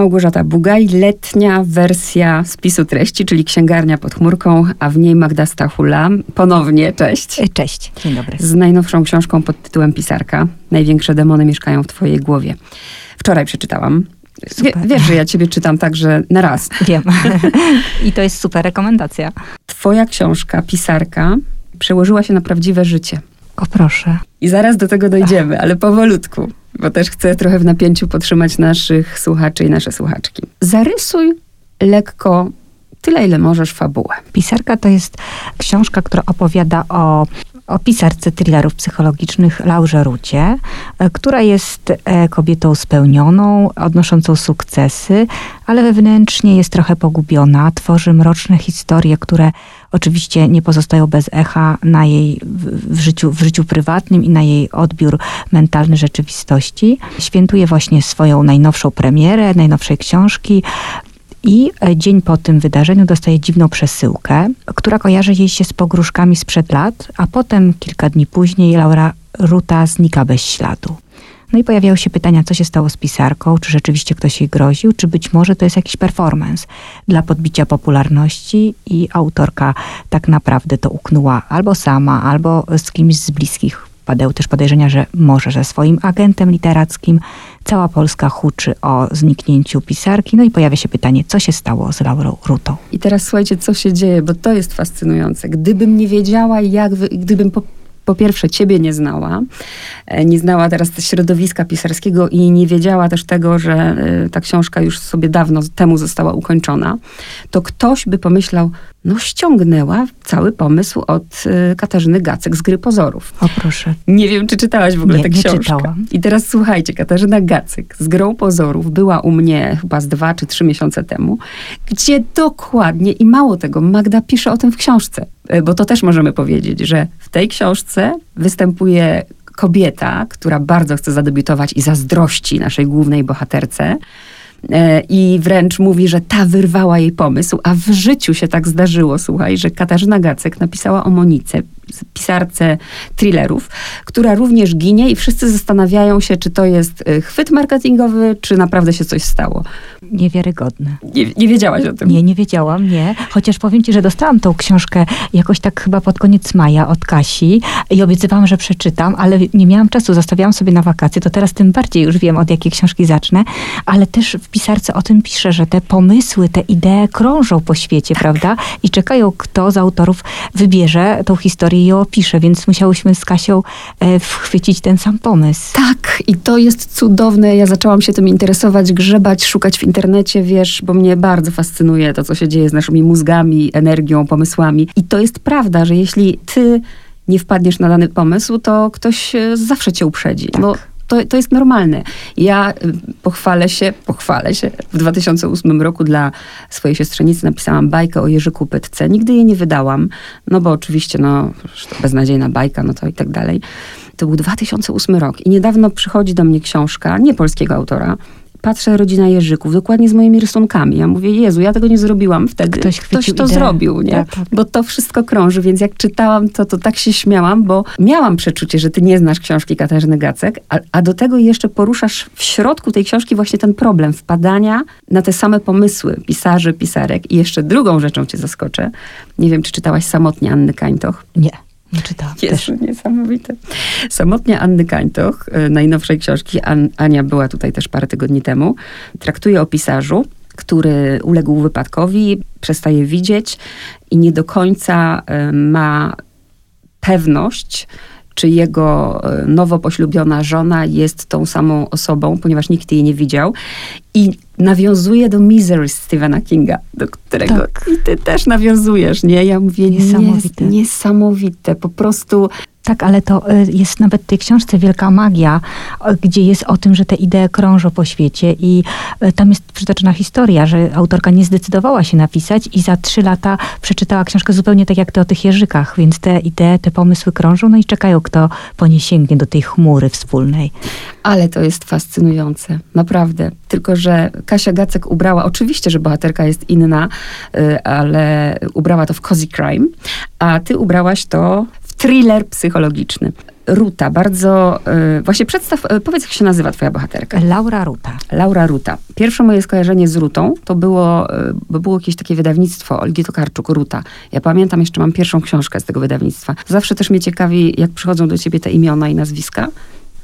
Małgorzata Bugaj, letnia wersja spisu treści, czyli księgarnia pod chmurką, a w niej Magda Stachula. Ponownie, cześć. E, Cześć, dzień dobry. Z najnowszą książką pod tytułem Pisarka. Największe demony mieszkają w twojej głowie. Wczoraj przeczytałam. Wie, wiesz, że ja ciebie czytam także na raz. Wiem. I to jest super rekomendacja. Twoja książka, Pisarka, przełożyła się na prawdziwe życie. O proszę. I zaraz do tego dojdziemy, ale powolutku, bo też chcę trochę w napięciu podtrzymać naszych słuchaczy i nasze słuchaczki. Zarysuj lekko, tyle ile możesz, fabułę. Pisarka to jest książka, która opowiada o, o pisarce thrillerów psychologicznych Laurze Rucie, e, która jest e, kobietą spełnioną, odnoszącą sukcesy, ale wewnętrznie jest trochę pogubiona. Tworzy mroczne historie, które oczywiście nie pozostają bez echa na jej w, życiu, w życiu prywatnym i na jej odbiór mentalny rzeczywistości. Świętuje właśnie swoją najnowszą premierę, najnowszej książki. I e, dzień po tym wydarzeniu dostaje dziwną przesyłkę, która kojarzy jej się z pogróżkami sprzed lat, a potem kilka dni później Laura Ruta znika bez śladu. No i pojawiają się pytania, co się stało z pisarką, czy rzeczywiście ktoś jej groził, czy być może to jest jakiś performance dla podbicia popularności i autorka tak naprawdę to uknęła albo sama, albo z kimś z bliskich. Padają też podejrzenia, że może ze swoim agentem literackim. Cała Polska huczy o zniknięciu pisarki. No i pojawia się pytanie, co się stało z Laurą Rutą? I teraz słuchajcie, co się dzieje, bo to jest fascynujące. Gdybym nie wiedziała, jak, wy, gdybym po, po pierwsze ciebie nie znała, e, nie znała teraz środowiska pisarskiego i nie wiedziała też tego, że e, ta książka już sobie dawno temu została ukończona, to ktoś by pomyślał, no ściągnęła cały pomysł od e, Katarzyny Gacek z Gry Pozorów. O proszę. Nie wiem, czy czytałaś w ogóle Nie, tę nie książkę. czytałam. I teraz słuchajcie, Katarzyna Gacyk z Grą Pozorów była u mnie chyba z dwa czy trzy miesiące temu, gdzie dokładnie i mało tego, Magda pisze o tym w książce. E, Bo to też możemy powiedzieć, że w tej książce występuje kobieta, która bardzo chce zadebiutować i zazdrości naszej głównej bohaterce. E, I wręcz mówi, że ta wyrwała jej pomysł, a w życiu się tak zdarzyło, słuchaj, że Katarzyna Gacek napisała o Monice, pisarce thrillerów, która również ginie i wszyscy zastanawiają się, czy to jest y, chwyt marketingowy, czy naprawdę się coś stało. Niewiarygodne. Nie, nie wiedziałaś o tym. Nie, nie wiedziałam, nie. Chociaż powiem ci, że dostałam tą książkę jakoś tak chyba pod koniec maja od Kasi i obiecywałam, że przeczytam, ale nie miałam czasu, zostawiałam sobie na wakacje, to teraz tym bardziej już wiem, od jakiej książki zacznę, ale też w pisarce o tym pisze, że te pomysły, te idee krążą po świecie, prawda? I czekają, kto z autorów wybierze tą historię i ją opisze, więc musiałyśmy z Kasią e, wchwycić ten sam pomysł. Tak, i to jest cudowne. Ja zaczęłam się tym interesować, grzebać, szukać w internecie, wiesz, bo mnie bardzo fascynuje to, co się dzieje z naszymi mózgami, energią, pomysłami. I to jest prawda, że jeśli ty nie wpadniesz na dany pomysł, to ktoś e, zawsze cię uprzedzi. Tak. Bo to, to jest normalne. Ja y, pochwalę się, pochwalę się. W 2008 roku dla swojej siostrzenicy napisałam bajkę o Jerzyku Pytce. Nigdy jej nie wydałam, no bo oczywiście, no, beznadziejna bajka, no to i tak dalej. To był 2008 rok i niedawno przychodzi do mnie książka, nie polskiego autora, Patrzę, rodzina Jerzyków, dokładnie z moimi rysunkami. Ja mówię, Jezu, ja tego nie zrobiłam wtedy. Ktoś chwycił to ideę. zrobił, nie? Tak, tak. Bo to wszystko krąży, więc jak czytałam to, to tak się śmiałam, bo miałam przeczucie, że ty nie znasz książki Katarzyny Gacek, a, a do tego jeszcze poruszasz w środku tej książki właśnie ten problem wpadania na te same pomysły pisarzy, pisarek. I jeszcze drugą rzeczą cię zaskoczę. Nie wiem, czy czytałaś Samotnie Anny Kańtoch. Nie, czytałam też. Niesamowite. Samotnie Anny Kańtoch, y, najnowszej książki, An, Ania była tutaj też parę tygodni temu, traktuje o pisarzu, który uległ wypadkowi, przestaje widzieć i nie do końca y, ma pewność, czy jego y, nowo poślubiona żona jest tą samą osobą, ponieważ nikt jej nie widział. I nawiązuje do Misery Stephena Kinga, do którego Tak. i ty też nawiązujesz, nie? Ja mówię, Niesamowite. Nie, niesamowite. Po prostu Tak, ale to y, jest nawet w tej książce Wielka Magia, gdzie jest o tym, że te idee krążą po świecie i y, tam jest przytoczona historia, że autorka nie zdecydowała się napisać i za trzy lata przeczytała książkę zupełnie tak jak ty o tych jeżykach, więc te idee, te pomysły krążą, no i czekają, kto po nie sięgnie do tej chmury wspólnej. Ale to jest fascynujące, naprawdę. Tylko, że Kasia Gacek ubrała, oczywiście, że bohaterka jest inna, y, ale ubrała to w cozy crime, a ty ubrałaś to thriller psychologiczny. Ruta, bardzo... Y, właśnie przedstaw, y, powiedz jak się nazywa twoja bohaterka. Laura Ruta. Laura Ruta. Pierwsze moje skojarzenie z Rutą to było, y, bo było jakieś takie wydawnictwo Olgi Tokarczuk, Ruta. Ja pamiętam, jeszcze mam pierwszą książkę z tego wydawnictwa. Zawsze też mnie ciekawi, jak przychodzą do ciebie te imiona i nazwiska.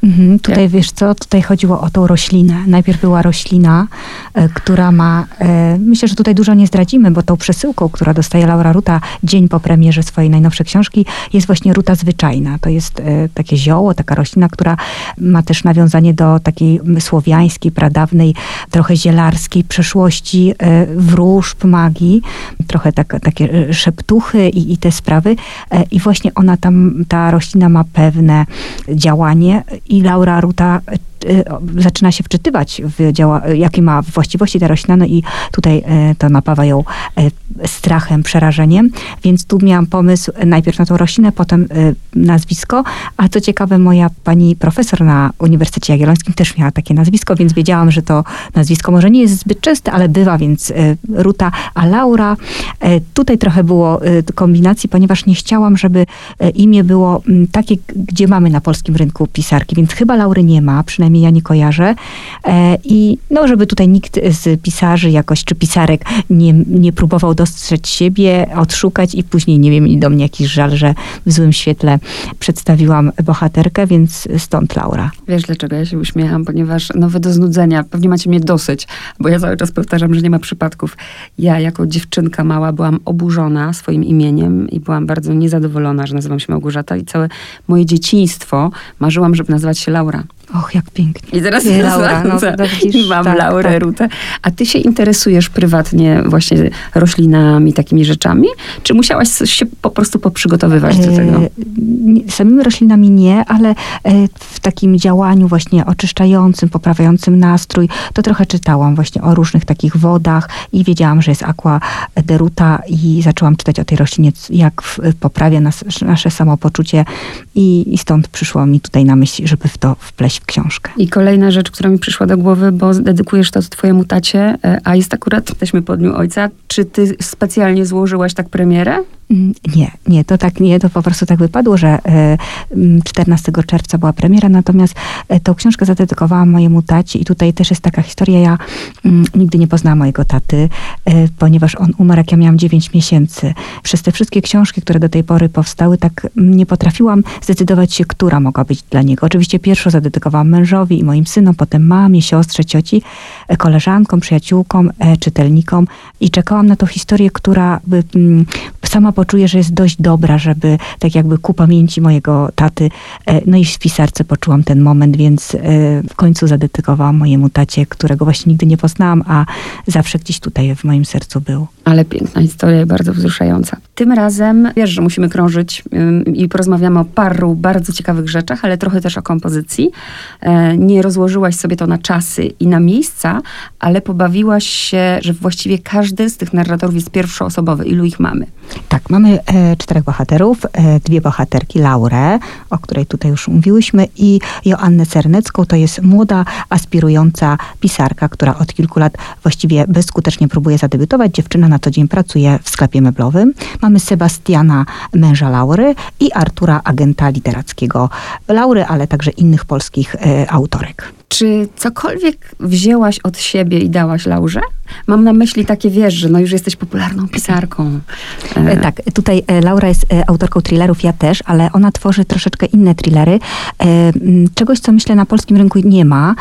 Mhm, tutaj Jak? wiesz co, tutaj chodziło o tą roślinę. Najpierw była roślina, e, która ma, e, myślę, że tutaj dużo nie zdradzimy, bo tą przesyłką, która dostaje Laura Ruta dzień po premierze swojej najnowszej książki, jest właśnie ruta zwyczajna. To jest e, takie zioło, taka roślina, która ma też nawiązanie do takiej słowiańskiej, pradawnej, trochę zielarskiej przeszłości e, wróżb, magii, trochę tak, takie e, szeptuchy i, i te sprawy. E, I właśnie ona tam, ta roślina ma pewne działanie i Laura Ruta zaczyna się wczytywać w działa, jakie ma właściwości ta roślina, no i tutaj y, to napawa ją y, strachem, przerażeniem. Więc tu miałam pomysł najpierw na tą roślinę, potem nazwisko, a co ciekawe, moja pani profesor na Uniwersytecie Jagiellońskim też miała takie nazwisko, więc wiedziałam, że to nazwisko może nie jest zbyt częste, ale bywa, więc Ruta, a Laura. Tutaj trochę było kombinacji, ponieważ nie chciałam, żeby imię było takie, gdzie mamy na polskim rynku pisarki, więc chyba Laury nie ma, przynajmniej przynajmniej ja nie kojarzę. E, I no, żeby tutaj nikt z pisarzy jakoś, czy pisarek nie, nie próbował dostrzec siebie, odszukać i później, nie wiem, mieli do mnie jakiś żal, że w złym świetle przedstawiłam bohaterkę, więc stąd Laura. Wiesz, dlaczego ja się uśmiecham? Ponieważ nowe do znudzenia, pewnie macie mnie dosyć, bo ja cały czas powtarzam, że nie ma przypadków. Ja jako dziewczynka mała byłam oburzona swoim imieniem i byłam bardzo niezadowolona, że nazywam się Małgorzata i całe moje dzieciństwo marzyłam, żeby nazywać się Laura. Och, jak pięknie. I teraz Nie, Laura, no, widzisz, mam tak, Laurę tak. Rutę. A ty się interesujesz prywatnie właśnie roślinami, takimi rzeczami? Czy musiałaś się po prostu poprzygotowywać do tego? E, samymi roślinami nie, ale e, w takim działaniu właśnie oczyszczającym, poprawiającym nastrój, to trochę czytałam właśnie o różnych takich wodach i wiedziałam, że jest aqua deruta i zaczęłam czytać o tej roślinie, jak poprawia nas, nasze samopoczucie i, i stąd przyszło mi tutaj na myśl, żeby w to wpleść w książkę. I kolejna rzecz, która mi przyszła do głowy, bo dedykujesz to twojemu tacie, e, a jest akurat, jesteśmy po Dniu Ojca. Czy ty specjalnie złożyłaś tak premierę? Mm, nie, nie, to tak nie, to po prostu tak wypadło, że 14 e, czerwca była premiera, natomiast e, tą książkę zadedykowałam mojemu taci i tutaj też jest taka historia, ja mm, nigdy nie poznałam mojego taty, ponieważ on umarł jak ja miałam 9 miesięcy. Przez te wszystkie książki, które do tej pory powstały, tak mm, nie potrafiłam zdecydować się, która mogła być dla niego. Oczywiście pierwszą zadedykowałam dedykowałam mężowi i moim synom, potem mamie, siostrze, cioci, e, koleżankom, przyjaciółkom, e, czytelnikom i czekałam na tą historię, która by, mm, sama poczuje, że jest dość dobra, żeby tak jakby ku pamięci mojego taty, e, no i w pisarce poczułam ten moment, więc w końcu zadedykowałam mojemu tacie, którego właśnie nigdy nie poznałam, a zawsze gdzieś tutaj w moim sercu był. Ale piękna historia bardzo wzruszająca. Tym razem wiesz, że musimy krążyć i porozmawiamy o paru bardzo ciekawych rzeczach, ale trochę też o kompozycji. E, nie rozłożyłaś sobie to na czasy i na miejsca, ale pobawiłaś się, że właściwie każdy z tych narratorów jest pierwszoosobowy. Ilu ich mamy? Tak, mamy e, czterech bohaterów, e, dwie bohaterki, Laurę, o której tutaj już mówiłyśmy, i Joannę Cernecką, to jest młoda, aspirująca pisarka, która od kilku lat właściwie bezskutecznie próbuje zadebiutować. Dziewczyna na co dzień pracuje w sklepie meblowym. Mamy Sebastiana, męża Laury i Artura, agenta literackiego Laury, ale także innych polskich e, autorek. Czy cokolwiek wzięłaś od siebie i dałaś Laurze? Mam na myśli takie, wiesz, że no już jesteś popularną pisarką. E, tak, tutaj e, Laura jest e, autorką thrillerów, ja też, ale ona tworzy troszeczkę inne thrillery. Czegoś, co myślę na polskim rynku nie ma,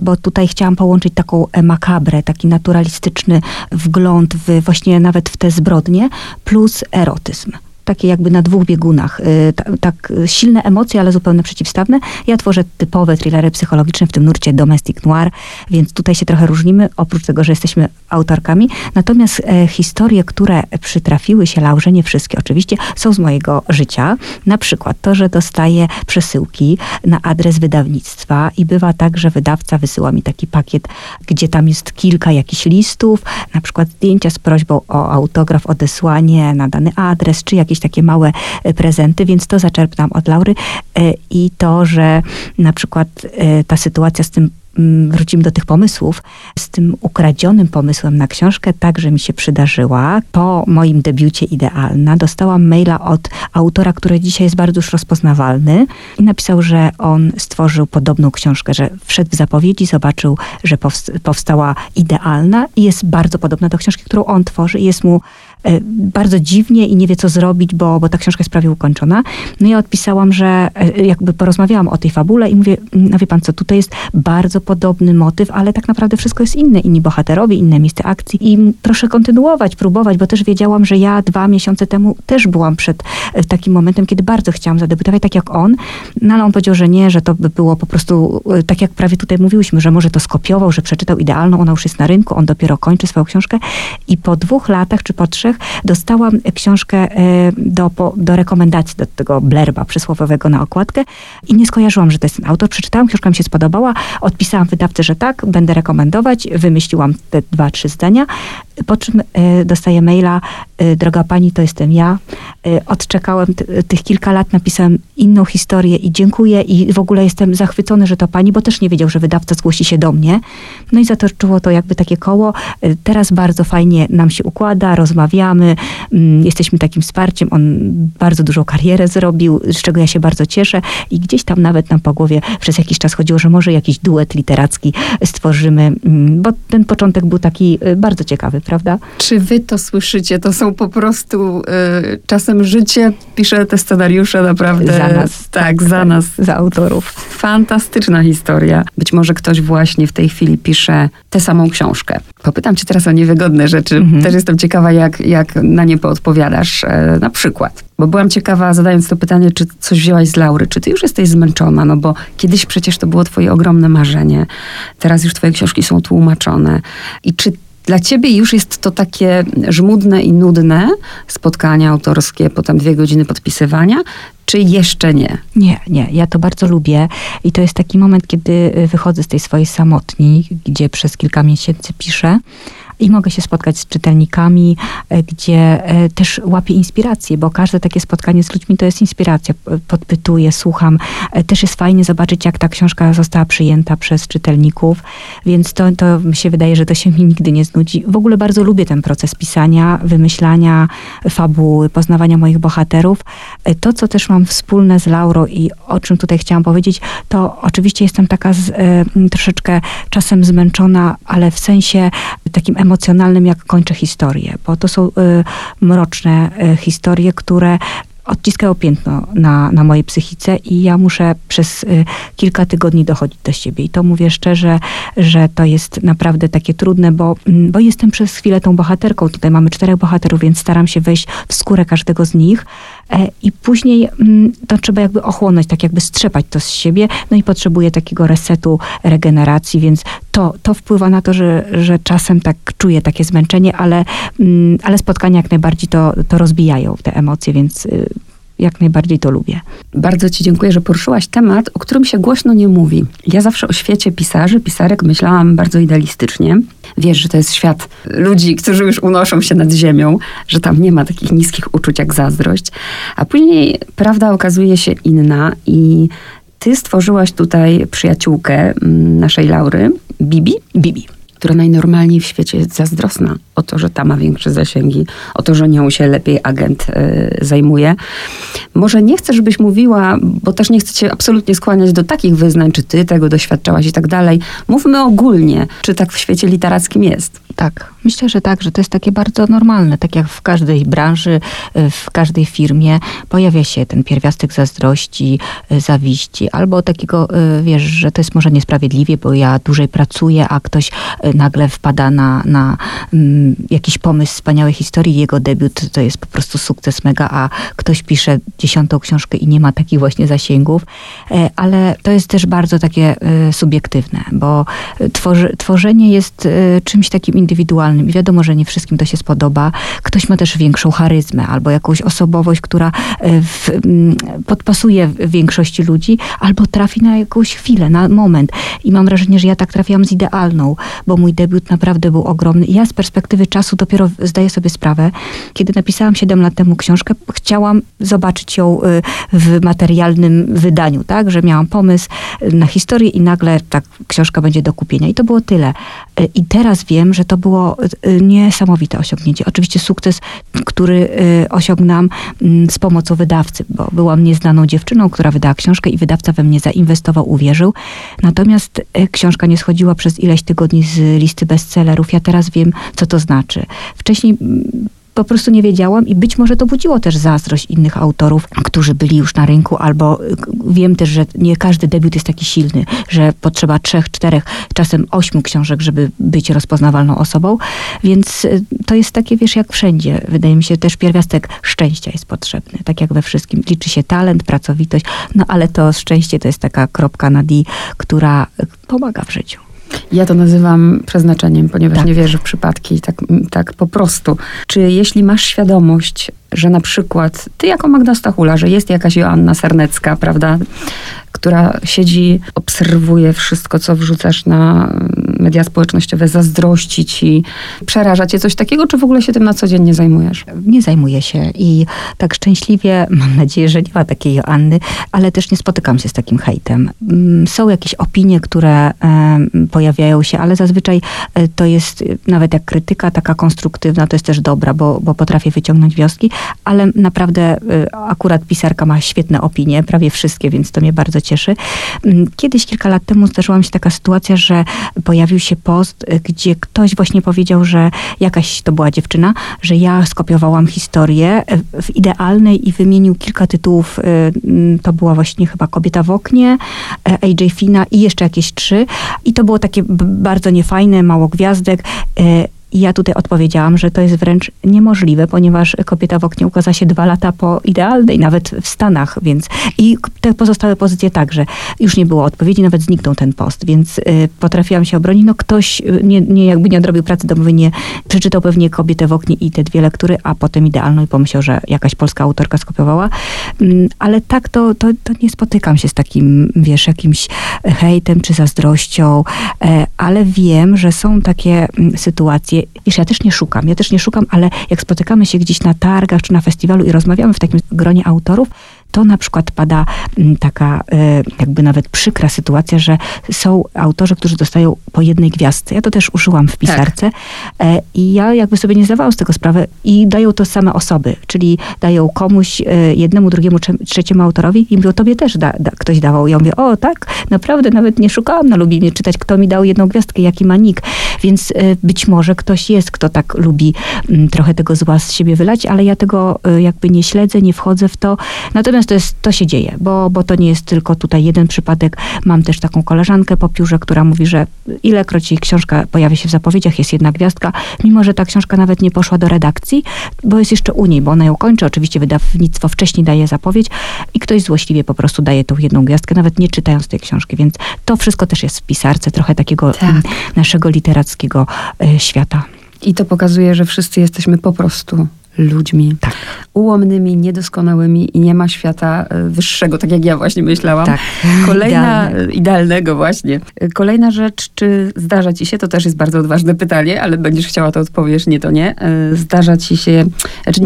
bo tutaj chciałam połączyć taką makabrę, taki naturalistyczny wgląd w, właśnie nawet w te zbrodnie, plus erotyzm takie jakby na dwóch biegunach. Y, tak silne emocje, ale zupełnie przeciwstawne. Ja tworzę typowe thrillery psychologiczne w tym nurcie domestic noir, więc tutaj się trochę różnimy, oprócz tego, że jesteśmy autorkami. Natomiast e, historie, które przytrafiły się Laurze, nie wszystkie oczywiście, są z mojego życia. Na przykład to, że dostaję przesyłki na adres wydawnictwa i bywa tak, że wydawca wysyła mi taki pakiet, gdzie tam jest kilka jakichś listów, na przykład zdjęcia z prośbą o autograf, odesłanie na dany adres, czy jakieś takie małe e, prezenty, więc to zaczerpnam od Laury e, i to, że na przykład e, ta sytuacja z tym mm, wrócimy do tych pomysłów, z tym ukradzionym pomysłem na książkę także mi się przydarzyła. Po moim debiucie Idealna dostałam maila od autora, który dzisiaj jest bardzo już rozpoznawalny i napisał, że on stworzył podobną książkę, że wszedł w zapowiedzi, zobaczył, że powstała Idealna i jest bardzo podobna do książki, którą on tworzy i jest mu bardzo dziwnie i nie wie, co zrobić, bo, bo ta książka jest prawie ukończona. No i odpisałam, że e, jakby porozmawiałam o tej fabule i mówię, no wie pan co, tutaj jest bardzo podobny motyw, ale tak naprawdę wszystko jest inne. Inni bohaterowie, inne miejsce akcji i proszę kontynuować, próbować, bo też wiedziałam, że ja dwa miesiące temu też byłam przed e, takim momentem, kiedy bardzo chciałam zadebiutować, tak jak on, no ale on powiedział, że nie, że to by było po prostu, tak jak prawie tutaj mówiłyśmy, że może to skopiował, że przeczytał idealną, ona już jest na rynku, on dopiero kończy swoją książkę i po dwóch latach czy po trzech dostałam książkę e, do, do rekomendacji, do tego blerba przysłowiowego na okładkę i nie skojarzyłam, że to jest ten autor. Przeczytałam, książka mi się spodobała, odpisałam wydawcy, że tak, będę rekomendować, wymyśliłam te dwa, trzy zdania, po czym e, dostaję maila, e, droga pani, to jestem ja. Odczekałem tych kilka lat, napisałem inną historię i dziękuję i w ogóle jestem zachwycony, że to pani, bo też nie wiedział, że wydawca zgłosi się do mnie. No i zatoczyło to jakby takie koło. Teraz bardzo fajnie nam się układa, rozmawiamy, rozmawiamy, mm, jesteśmy takim wsparciem. On bardzo dużą karierę zrobił, z czego ja się bardzo cieszę i gdzieś tam nawet nam po głowie przez jakiś czas chodziło, że może jakiś duet literacki stworzymy, mm, bo ten początek był taki y, bardzo ciekawy, prawda? Czy wy to słyszycie? To są po prostu y, czasem życie pisze te scenariusze naprawdę. Za nas. Tak, tak za tak, nas. Za autorów. Fantastyczna historia. Być może ktoś właśnie w tej chwili pisze tę samą książkę. Popytam cię teraz o niewygodne rzeczy. Mhm. Też jestem ciekawa, jak, jak na nie poodpowiadasz. E, na przykład, bo byłam ciekawa, zadając to pytanie, czy coś wzięłaś z Laury, czy ty już jesteś zmęczona, no bo kiedyś przecież to było twoje ogromne marzenie. Teraz już twoje książki są tłumaczone. I czy dla ciebie już jest to takie żmudne i nudne spotkania autorskie, potem dwie godziny podpisywania, czy jeszcze nie? Nie, nie. Ja to bardzo lubię i to jest taki moment, kiedy wychodzę z tej swojej samotni, gdzie przez kilka miesięcy piszę i mogę się spotkać z czytelnikami, e, gdzie e, też łapię inspirację, bo każde takie spotkanie z ludźmi to jest inspiracja. Podpytuję, słucham. E, też jest fajnie zobaczyć, jak ta książka została przyjęta przez czytelników, więc to, to mi się wydaje, że to się mi nigdy nie znudzi. W ogóle bardzo lubię ten proces pisania, wymyślania fabuły, poznawania moich bohaterów. To, co też mam wspólne z Lauro i o czym tutaj chciałam powiedzieć, to oczywiście jestem taka z, troszeczkę czasem zmęczona, ale w sensie takim emocjonalnym, emocjonalnym, jak kończę historię, bo to są y, mroczne y, historie, które odciskają piętno na, na mojej psychice i ja muszę przez y, kilka tygodni dochodzić do siebie. I to mówię szczerze, że to jest naprawdę takie trudne, bo, mm, bo jestem przez chwilę tą bohaterką. Tutaj mamy czterech bohaterów, więc staram się wejść w skórę każdego z nich. E, I później mm, to trzeba jakby ochłonąć, tak jakby strzepać to z siebie. No i potrzebuję takiego resetu, regeneracji, więc to, to wpływa na to, że, że czasem tak czuję takie zmęczenie, ale, mm, ale spotkania jak najbardziej to, to rozbijają te emocje, więc y, jak najbardziej to lubię. Bardzo Ci dziękuję, że poruszyłaś temat, o którym się głośno nie mówi. Ja zawsze o świecie pisarzy, pisarek myślałam bardzo idealistycznie. Wiesz, że to jest świat ludzi, którzy już unoszą się nad ziemią, że tam nie ma takich niskich uczuć jak zazdrość. A później prawda okazuje się inna i ty stworzyłaś tutaj przyjaciółkę mm, naszej Laury, Bibi. Bibi która najnormalniej w świecie jest zazdrosna o to, że ta ma większe zasięgi, o to, że nią się lepiej agent y, zajmuje. Może nie chcę, żebyś mówiła, bo też nie chcę cię absolutnie skłaniać do takich wyznań, czy ty tego doświadczałaś i tak dalej. Mówmy ogólnie, czy tak w świecie literackim jest. Tak, myślę, że tak, że to jest takie bardzo normalne. Tak jak w każdej branży, y, w każdej firmie pojawia się ten pierwiastek zazdrości, y, zawiści, albo takiego, wiesz, że to jest może niesprawiedliwie, bo ja dłużej pracuję, a ktoś nagle wpada na, na mm, jakiś pomysł wspaniałej historii, jego debiut to jest po prostu sukces mega, a ktoś pisze dziesiątą książkę i nie ma takich właśnie zasięgów, e, ale to jest też bardzo takie e, subiektywne, bo tworzy, tworzenie jest e, czymś takim indywidualnym i wiadomo, że nie wszystkim to się spodoba. Ktoś ma też większą charyzmę albo jakąś osobowość, która e, w, podpasuje większości ludzi, albo trafi na jakąś chwilę, na moment. I mam wrażenie, że ja tak trafiłam z idealną, bo mój debiut naprawdę był ogromny. I ja z perspektywy czasu dopiero zdaję sobie sprawę, kiedy napisałam 7 lat temu książkę, chciałam zobaczyć ją y, w materialnym wydaniu, tak? Że miałam pomysł na historię i nagle tak książka będzie do kupienia. I to było tyle. Y, I teraz wiem, że to było y, niesamowite osiągnięcie. Oczywiście sukces, który osiągnęłam mm, z pomocą wydawcy, bo byłam nieznaną dziewczyną, która wydała książkę i wydawca we mnie zainwestował, uwierzył. Natomiast książka nie schodziła przez ileś tygodni z listy bestsellerów. Ja teraz wiem, co to znaczy. Wcześniej mm, po prostu nie wiedziałam i być może to budziło też zazdrość innych autorów, którzy byli już na rynku, albo y, wiem też, że nie każdy debiut jest taki silny, że potrzeba trzech, czterech, czasem ośmiu książek, żeby być rozpoznawalną osobą, więc y, to jest takie, wiesz, jak wszędzie. Wydaje mi się, też pierwiastek szczęścia jest potrzebny, tak jak we wszystkim. Liczy się talent, pracowitość, no ale to szczęście to jest taka kropka na D, która y, pomaga w życiu. Ja to nazywam przeznaczeniem, ponieważ tak. nie wierzę w przypadki, tak, tak po prostu. Czy jeśli masz świadomość, że na przykład ty jako Magda Stachula, że jest jakaś Joanna Sernecka, prawda, która siedzi, obserwuje wszystko, co wrzucasz na media społecznościowe, zazdrości ci, przeraża cię coś takiego, czy w ogóle się tym na co dzień nie zajmujesz? Nie zajmuję się i tak szczęśliwie, mam nadzieję, że nie ma takiej Joanny, ale też nie spotykam się z takim hejtem. Mm, są jakieś opinie, które pojawiają się, ale zazwyczaj e, to jest nawet jak krytyka taka konstruktywna, to jest też dobra, bo, bo potrafię wyciągnąć wnioski, ale naprawdę e, akurat pisarka ma świetne opinie, prawie wszystkie, więc to mnie bardzo cieszy. Mm, kiedyś, kilka lat temu zdarzyła mi się taka sytuacja, że pojawił się post, y, gdzie ktoś właśnie powiedział, że jakaś to była dziewczyna, że ja skopiowałam historię y, w idealnej i wymienił kilka tytułów. Y, mm, to była właśnie chyba Kobieta w oknie, AJ Fina i jeszcze jakieś trzy. I to było takie bardzo niefajne, mało gwiazdek. I ja tutaj odpowiedziałam, że to jest wręcz niemożliwe, ponieważ kobieta w oknie ukazała się dwa lata po idealnej, nawet w Stanach, więc i te pozostałe pozycje także. Już nie było odpowiedzi, nawet zniknął ten post, więc y, potrafiłam się obronić. No ktoś y, nie, nie jakby nie odrobił pracy domowej, nie przeczytał pewnie kobietę w oknie i te dwie lektury, a potem idealną i pomyślał, że jakaś polska autorka skopiowała. Mm, ale tak to, to, to nie spotykam się z takim, wiesz, jakimś hejtem czy zazdrością, e, ale wiem, że są takie mm, sytuacje, wiesz, ja też nie szukam, ja też nie szukam, ale jak spotykamy się gdzieś na targach czy na festiwalu i rozmawiamy w takim gronie autorów, to na przykład pada mm, taka e, jakby nawet przykra sytuacja, że są autorzy, którzy dostają po jednej gwiazdce. Ja to też użyłam w pisarce tak. i ja jakby sobie nie zdawałam z tego sprawy i dają to same osoby, czyli dają komuś, e, jednemu, drugiemu, trzeciemu autorowi i mówią, tobie też da, da, ktoś dawał. I ja mówię, o tak, naprawdę nawet nie szukałam na Lubinie czytać, kto mi dał jedną gwiazdkę, jaki ma nick. Więc być może ktoś jest, kto tak lubi mm, trochę tego zła z siebie wylać, ale ja tego jakby nie śledzę, nie wchodzę w to. Natomiast Natomiast to, jest, to się dzieje, bo, bo to nie jest tylko tutaj jeden przypadek. Mam też taką koleżankę po piórze, która mówi, że ilekroć jej książka pojawia się w zapowiedziach, jest jedna gwiazdka, mimo że ta książka nawet nie poszła do redakcji, bo jest jeszcze u niej, bo ona ją kończy. Oczywiście wydawnictwo wcześniej daje zapowiedź i ktoś złośliwie po prostu daje tą jedną gwiazdkę, nawet nie czytając tej książki. Więc to wszystko też jest w pisarce, trochę takiego tak. naszego literackiego y, świata. I to pokazuje, że wszyscy jesteśmy po prostu ludźmi. Tak. Ułomnymi, niedoskonałymi i nie ma świata e, wyższego, tak jak ja właśnie myślałam. Tak. Kolejna, Idealne. idealnego właśnie. Kolejna rzecz, czy zdarza ci się, to też jest bardzo odważne pytanie, ale będziesz chciała to odpowiesz, nie to nie. E, zdarza ci się, znaczy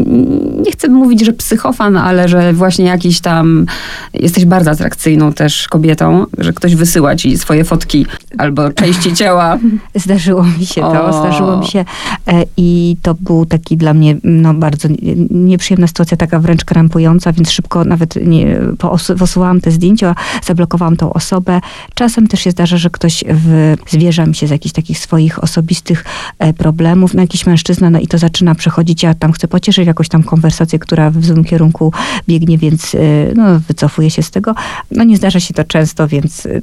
nie chcę mówić, że psychofan, ale że właśnie jakiś tam, jesteś bardzo atrakcyjną też kobietą, że ktoś wysyła ci swoje fotki albo części ciała. Zdarzyło mi się to, o. zdarzyło mi się e, i to był taki dla mnie, no bardzo nieprzyjemna sytuacja, taka wręcz krępująca, więc szybko nawet nie, posuwałam te zdjęcia, zablokowałam tą osobę. Czasem też się zdarza, że ktoś w, zwierza mi się z jakichś takich swoich osobistych e, problemów, no jakiś mężczyzna, no i to zaczyna przechodzić, ja tam chcę pocieszyć jakąś tam konwersację, która w złym kierunku biegnie, więc e, no, wycofuję się z tego. No nie zdarza się to często, więc e,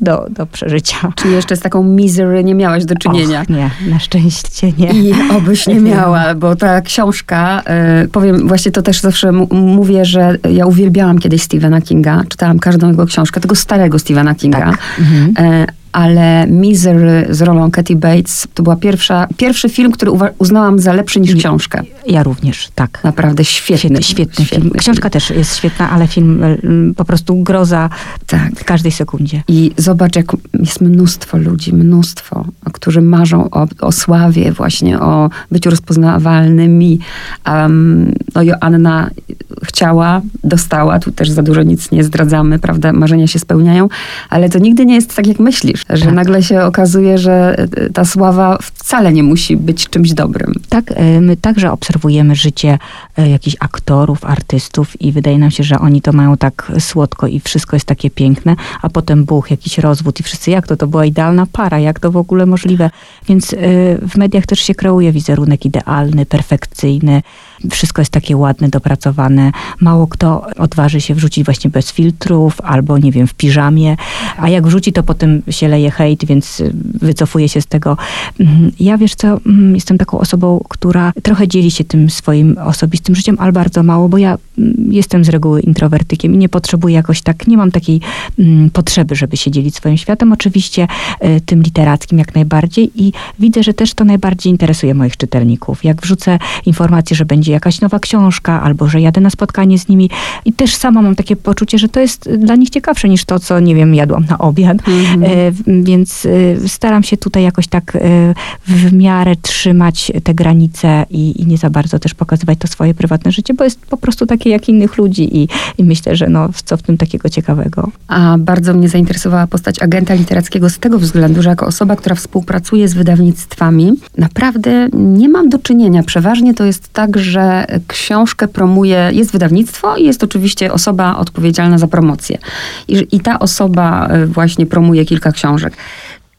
do, do przeżycia. Czy jeszcze z taką misery nie miałaś do czynienia? Och, nie, na szczęście nie. I obyś nie miała, bo ta książka, y, powiem, właśnie to też zawsze mówię, że ja uwielbiałam kiedyś Stephena Kinga, czytałam każdą jego książkę, tego starego Stephena Kinga. Tak. Mhm. Y, ale Misery z rolą Katy Bates to była pierwsza, pierwszy film, który uznałam za lepszy niż książkę. Ja również, tak. Naprawdę świetny. Świetny, świetny, świetny film. Książka też jest świetna, ale film mm, po prostu groza tak. w każdej sekundzie. I zobacz, jak jest mnóstwo ludzi, mnóstwo, którzy marzą o, o sławie, właśnie o byciu rozpoznawalnymi. Um, no Joanna chciała, dostała, tu też za dużo nic nie zdradzamy, prawda, marzenia się spełniają, ale to nigdy nie jest tak, jak myślisz, że tak. nagle się okazuje, że e, ta sława wcale nie musi być czymś dobrym. Tak, e, my także obserwujemy życie e, jakichś aktorów, artystów i wydaje nam się, że oni to mają tak słodko i wszystko jest takie piękne, a potem buch, jakiś rozwód i wszyscy, jak to, to była idealna para, jak to w ogóle możliwe. Więc w mediach też się kreuje wizerunek idealny, perfekcyjny, wszystko jest takie ładne, dopracowane. Mało kto odważy się wrzucić właśnie bez filtrów albo, nie wiem, w piżamie, a jak wrzuci, to potem się leje hejt, więc wycofuje się z tego. Mhm. Ja, wiesz co, mm, jestem taką osobą, która trochę dzieli się tym swoim osobistym życiem, ale bardzo mało, bo ja jestem z reguły introwertykiem i nie potrzebuję jakoś tak, nie mam takiej mm, potrzeby, żeby się dzielić swoim światem. Oczywiście y, tym literackim jak najbardziej i widzę, że też to najbardziej interesuje moich czytelników. Jak wrzucę informację, że będzie jakaś nowa książka, albo że jadę na spotkanie z nimi i też sama mam takie poczucie, że to jest dla nich ciekawsze niż to, co, nie wiem, jadłam na obiad. Mm-hmm. E, więc e, staram się tutaj jakoś tak e, w miarę trzymać te granice i, i, nie za bardzo też pokazywać to swoje prywatne życie, bo jest po prostu takie jak innych ludzi i, i myślę, że no, co w tym takiego ciekawego. A bardzo mnie zainteresowała postać agenta literackiego z tego względu, że jako osoba, która współpracuje z wydawnictwami, naprawdę nie mam do czynienia. Przeważnie to jest tak, że że książkę promuje, jest wydawnictwo i jest oczywiście osoba odpowiedzialna za promocję. I, i ta osoba e, właśnie promuje kilka książek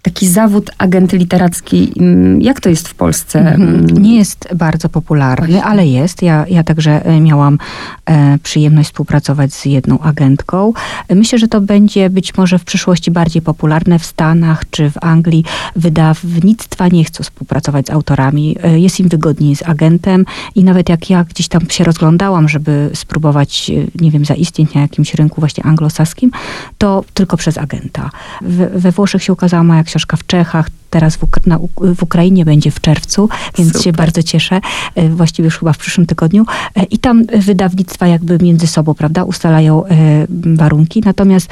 taki zawód agenty literacki, mm, jak to jest w Polsce? Mhm. Nie jest bardzo popularny, Właśnie. ale jest. Ja, ja także e, miałam e, przyjemność współpracować z jedną agentką. Myślę, że to będzie być może w przyszłości bardziej popularne w Stanach czy w Anglii. Wydawnictwa nie chcą współpracować z autorami. E, jest im wygodniej z agentem i nawet jak ja gdzieś tam się rozglądałam, żeby spróbować, nie wiem, zaistnieć na jakimś rynku właśnie anglosaskim, to tylko przez agenta. We, we Włoszech się ukazała moja książka w Czechach, teraz w, Uk na, w Ukrainie będzie w czerwcu, więc Super. się bardzo cieszę. E, właściwie już chyba w przyszłym tygodniu. E, I tam wydawnictwa jakby między sobą, prawda, ustalają e, warunki. Natomiast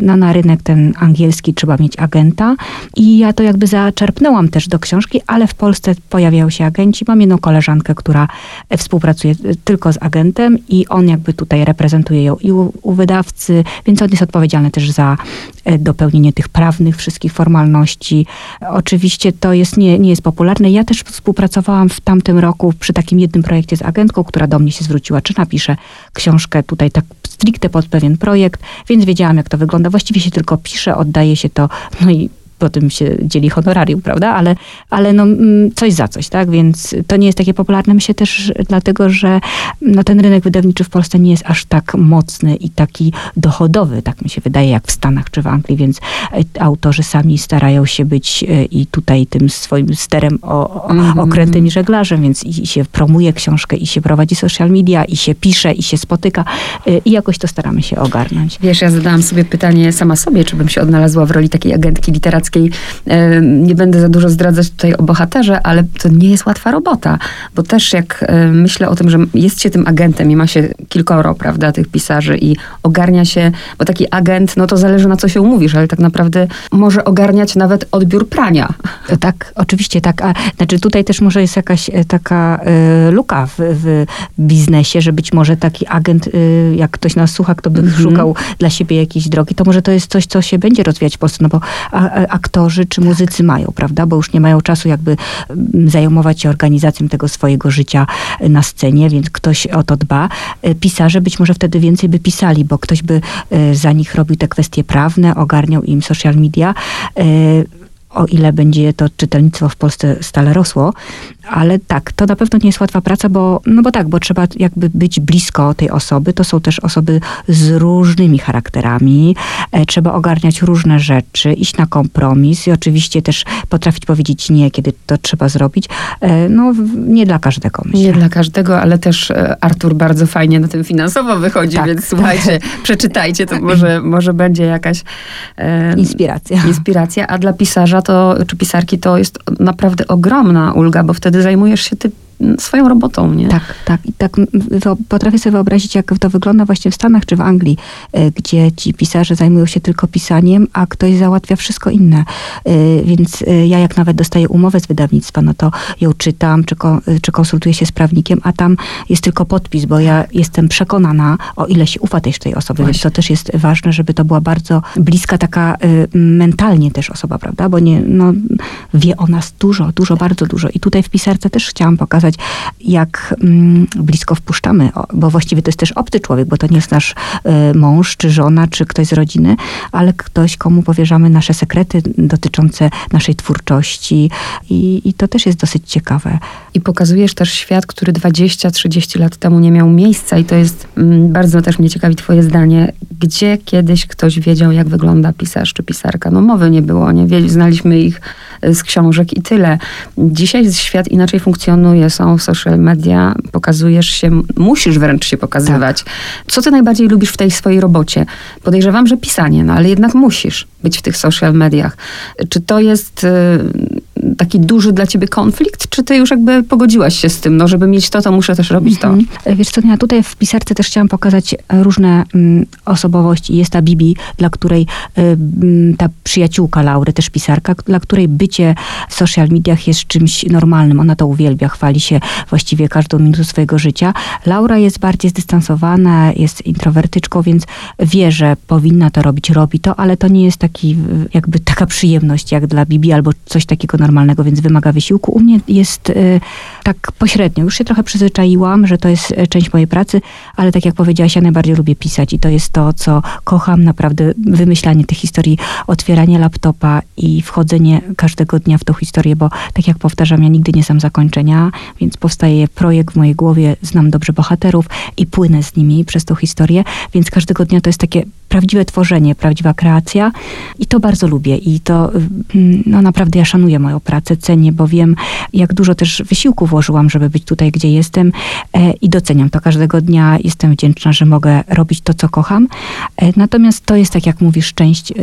no, na rynek ten angielski trzeba mieć agenta. I ja to jakby zaczerpnęłam też do książki, ale w Polsce pojawiają się agenci. Mam jedną koleżankę, która współpracuje tylko z agentem i on jakby tutaj reprezentuje ją i u, u wydawcy, więc on jest odpowiedzialny też za dopełnienie tych prawnych wszystkich formalności Oczywiście to jest, nie, nie jest popularne. Ja też współpracowałam w tamtym roku przy takim jednym projekcie z agentką, która do mnie się zwróciła, czy napiszę książkę tutaj tak stricte pod pewien projekt, więc wiedziałam, jak to wygląda. Właściwie się tylko pisze, oddaje się to, no i potem się dzieli honorarium, prawda? Ale, ale no, mm, coś za coś, tak? Więc to nie jest takie popularne. Myślę też dlatego, że no, ten rynek wydawniczy w Polsce nie jest aż tak mocny i taki dochodowy, tak mi się wydaje, jak w Stanach czy w Anglii, więc e, autorzy sami starają się być e, i tutaj tym swoim sterem o, o, mm -hmm. okrętem i żeglarzem, więc i, i się promuje książkę, i się prowadzi social media, i się pisze, i się spotyka e, i jakoś to staramy się ogarnąć. Wiesz, ja zadałam sobie pytanie sama sobie, czy bym się odnalazła w roli takiej agentki literackiej, E, nie będę za dużo zdradzać tutaj o bohaterze, ale to nie jest łatwa robota, bo też jak e, myślę o tym, że jest się tym agentem i ma się kilkoro, prawda, tych pisarzy i ogarnia się, bo taki agent, no to zależy na co się umówisz, ale tak naprawdę może ogarniać nawet odbiór prania. Tak, oczywiście tak. A, znaczy tutaj też może jest jakaś e, taka y, luka w, w, biznesie, że być może taki agent, y, jak ktoś nas słucha, kto by mhm. szukał dla siebie jakiejś drogi, to może to jest coś, co się będzie rozwijać w Polsce, no bo a, a, aktorzy czy muzycy mają, prawda? Bo już nie mają czasu jakby mm, zajmować się organizacją tego swojego życia na scenie, więc ktoś o to dba. E, pisarze być może wtedy więcej by pisali, bo ktoś by e, za nich robił te kwestie prawne, ogarniał im social media. O ile będzie to czytelnictwo w Polsce stale rosło. Ale tak, to na pewno nie jest łatwa praca, bo, no bo tak, bo trzeba jakby być blisko tej osoby. To są też osoby z różnymi charakterami. E, trzeba ogarniać różne rzeczy, iść na kompromis i oczywiście też potrafić powiedzieć nie, kiedy to trzeba zrobić. E, no, nie dla każdego, myślę. Nie dla każdego, ale też e, Artur bardzo fajnie na tym finansowo wychodzi, tak, więc tak. słuchajcie, przeczytajcie, to może, może będzie jakaś e, inspiracja. inspiracja. A dla pisarza to, czy pisarki to jest naprawdę ogromna ulga, bo wtedy zajmujesz się ty swoją robotą, nie? Tak, tak. I tak potrafię sobie wyobrazić, jak to wygląda właśnie w Stanach czy w Anglii, e, gdzie ci pisarze zajmują się tylko pisaniem, a ktoś załatwia wszystko inne. E, więc e, ja jak nawet dostaję umowę z wydawnictwa, no to ją czytam, czy, czy konsultuję się z prawnikiem, a tam jest tylko podpis, bo ja jestem przekonana, o ile się ufa też tej osoby, Właśnie. więc to też jest ważne, żeby to była bardzo bliska taka mentalnie też osoba, prawda? Bo nie, no, wie o nas dużo, dużo, bardzo dużo. I tutaj w pisarce też chciałam pokazać, jak mm, blisko wpuszczamy, bo właściwie to jest też obcy człowiek, bo to nie jest nasz e, mąż, czy żona, czy ktoś z rodziny, ale ktoś, komu powierzamy nasze sekrety dotyczące naszej twórczości i, i to też jest dosyć ciekawe. I pokazujesz też świat, który 20-30 lat temu nie miał miejsca i to jest mm, bardzo też mnie ciekawi twoje zdanie. Gdzie kiedyś ktoś wiedział, jak wygląda pisarz czy pisarka? No mowy nie było, nie? Znaliśmy ich e, z książek i tyle. Dzisiaj świat inaczej funkcjonuje są social media, pokazujesz się, musisz wręcz się pokazywać. Tak. Co ty najbardziej lubisz w tej swojej robocie? Podejrzewam, że pisanie, no ale jednak musisz być w tych social mediach. Czy to jest y, taki duży dla ciebie konflikt, czy ty już jakby pogodziłaś się z tym, no żeby mieć to, to muszę też robić to? Mhm. Wiesz co, ja tutaj w pisarce też chciałam pokazać różne mm, osobowości. Jest ta Bibi, dla której y, mm, ta przyjaciółka Laury, też pisarka, dla której bycie w social mediach jest czymś normalnym. Ona to uwielbia, chwali się właściwie każdą minutę swojego życia. Laura jest bardziej zdystansowana, jest introwertyczką, więc wie, że powinna to robić, robi to, ale to nie jest taki, jakby taka przyjemność jak dla Bibi albo coś takiego normalnego, więc wymaga wysiłku. U mnie jest y, tak pośrednio. Już się trochę przyzwyczaiłam, że to jest y, część mojej pracy, ale tak jak powiedziałaś, ja najbardziej lubię pisać i to jest to, co kocham, naprawdę wymyślanie tych historii, otwieranie laptopa i wchodzenie każdego dnia w tą historię, bo tak jak powtarzam, ja nigdy nie sam zakończenia, więc powstaje projekt w mojej głowie, znam dobrze bohaterów i płynę z nimi przez tą historię, więc każdego dnia to jest takie prawdziwe tworzenie, prawdziwa kreacja i to bardzo lubię i to mm, no naprawdę ja szanuję moją pracę, cenię, bo wiem jak dużo też wysiłku włożyłam, żeby być tutaj, gdzie jestem e, i doceniam to każdego dnia. Jestem wdzięczna, że mogę robić to, co kocham. E, natomiast to jest, tak jak mówisz, część e,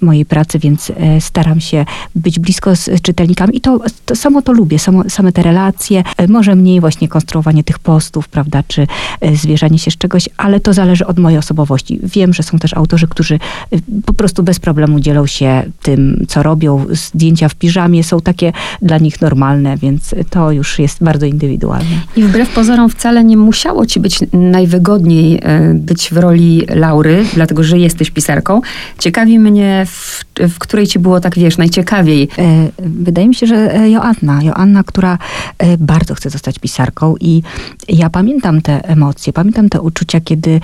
mojej pracy, więc staram się być blisko z czytelnikami i to, to samo to lubię, samo, same te relacje, może mniej właśnie konstruowanie tych postów, prawda, czy zwierzanie się z czegoś, ale to zależy od mojej osobowości. Wiem, że są też autorzy, którzy po prostu bez problemu dzielą się tym, co robią. Zdjęcia w piżamie są takie dla nich normalne, więc to już jest bardzo indywidualne. I wbrew pozorom wcale nie musiało ci być najwygodniej e, być w roli Laury, dlatego że jesteś pisarką. Ciekawi mnie, w, w której ci było tak, wiesz, najciekawiej. E, wydaje mi się, że e, Joanna. Joanna, która bardzo chce zostać pisarką i ja pamiętam te emocje, pamiętam te uczucia, kiedy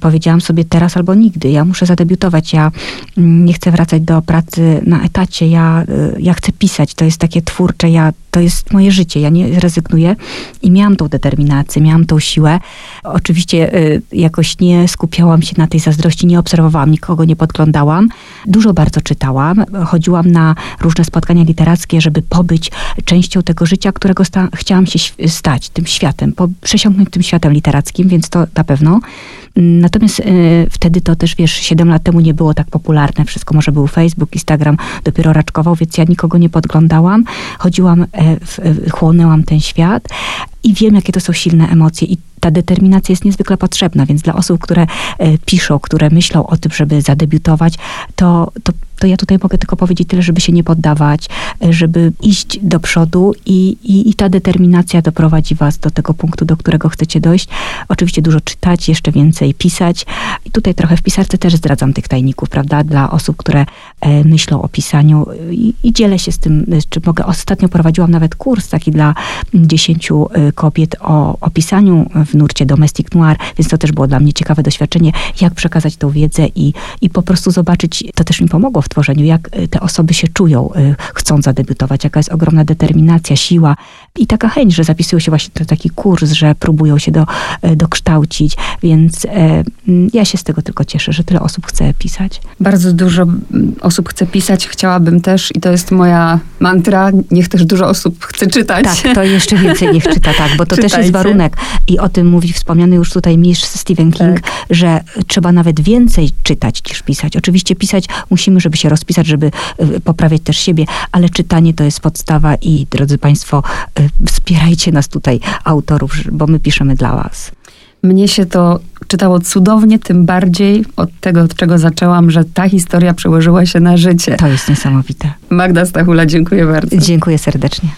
powiedziałam sobie teraz albo nigdy. Ja muszę zadebiutować. Ja mm, nie chcę wracać do pracy na etacie. Ja, ja chcę pisać. To jest takie twórcze. Ja, to jest moje życie. Ja nie rezygnuję. I miałam tą determinację, miałam tą siłę. Oczywiście jakoś nie skupiałam się na tej zazdrości, nie obserwowałam nikogo, nie podglądałam. Dużo bardzo czytałam. Chodziłam na różne spotkania literackie, żeby pobyć częścią tego życia, którego sta- chciałam się stać, tym światem, po, przesiąknąć tym światem literackim, więc to na pewno. Natomiast y, wtedy to też, wiesz, 7 lat temu nie było tak popularne. Wszystko może był Facebook, Instagram dopiero raczkował, więc ja nikogo nie podglądałam. Chodziłam, w, e, chłonęłam ten świat i wiem, jakie to są silne emocje i ta determinacja jest niezwykle potrzebna, więc dla osób, które e, piszą, które myślą o tym, żeby zadebiutować, to, to, to ja tutaj mogę tylko powiedzieć tyle, żeby się nie poddawać, e, żeby iść do przodu i, i, i ta determinacja doprowadzi was do tego punktu, do którego chcecie dojść. Oczywiście dużo czytać, jeszcze więcej pisać. I tutaj trochę w pisarce też zdradzam tych tajników, prawda, dla osób, które e, myślą o pisaniu i, i dzielę się z tym, czy mogę. Ostatnio prowadziłam nawet kurs taki dla dziesięciu kobiet o, o pisaniu w nurcie Domestic Noir, więc to też było dla mnie ciekawe doświadczenie, jak przekazać tą wiedzę i, i po prostu zobaczyć, to też mi pomogło w tworzeniu, jak y, te osoby się czują, y, chcąc zadebiutować, jaka jest ogromna determinacja, siła i taka chęć, że zapisują się właśnie na taki kurs, że próbują się do, y, dokształcić, więc e, ja się z tego tylko cieszę, że tyle osób chce pisać. Bardzo dużo osób chce pisać, chciałabym też i to jest moja mantra, niech też dużo osób chce czytać. Tak, to jeszcze więcej niech czyta, tak, bo to też jest Czytajcie. warunek i o tym mówi wspomniany już tutaj mistrz Stephen King, Tak. że trzeba nawet więcej czytać niż pisać. Oczywiście pisać musimy, żeby się rozpisać, żeby y, poprawiać też siebie, ale czytanie to jest podstawa i drodzy Państwo, y, wspierajcie nas tutaj, autorów, bo my piszemy dla Was. Mnie się to czytało cudownie, tym bardziej od tego, od czego zaczęłam, że ta historia przełożyła się na życie. To jest niesamowite. Magda Stachula, dziękuję bardzo. Dziękuję serdecznie.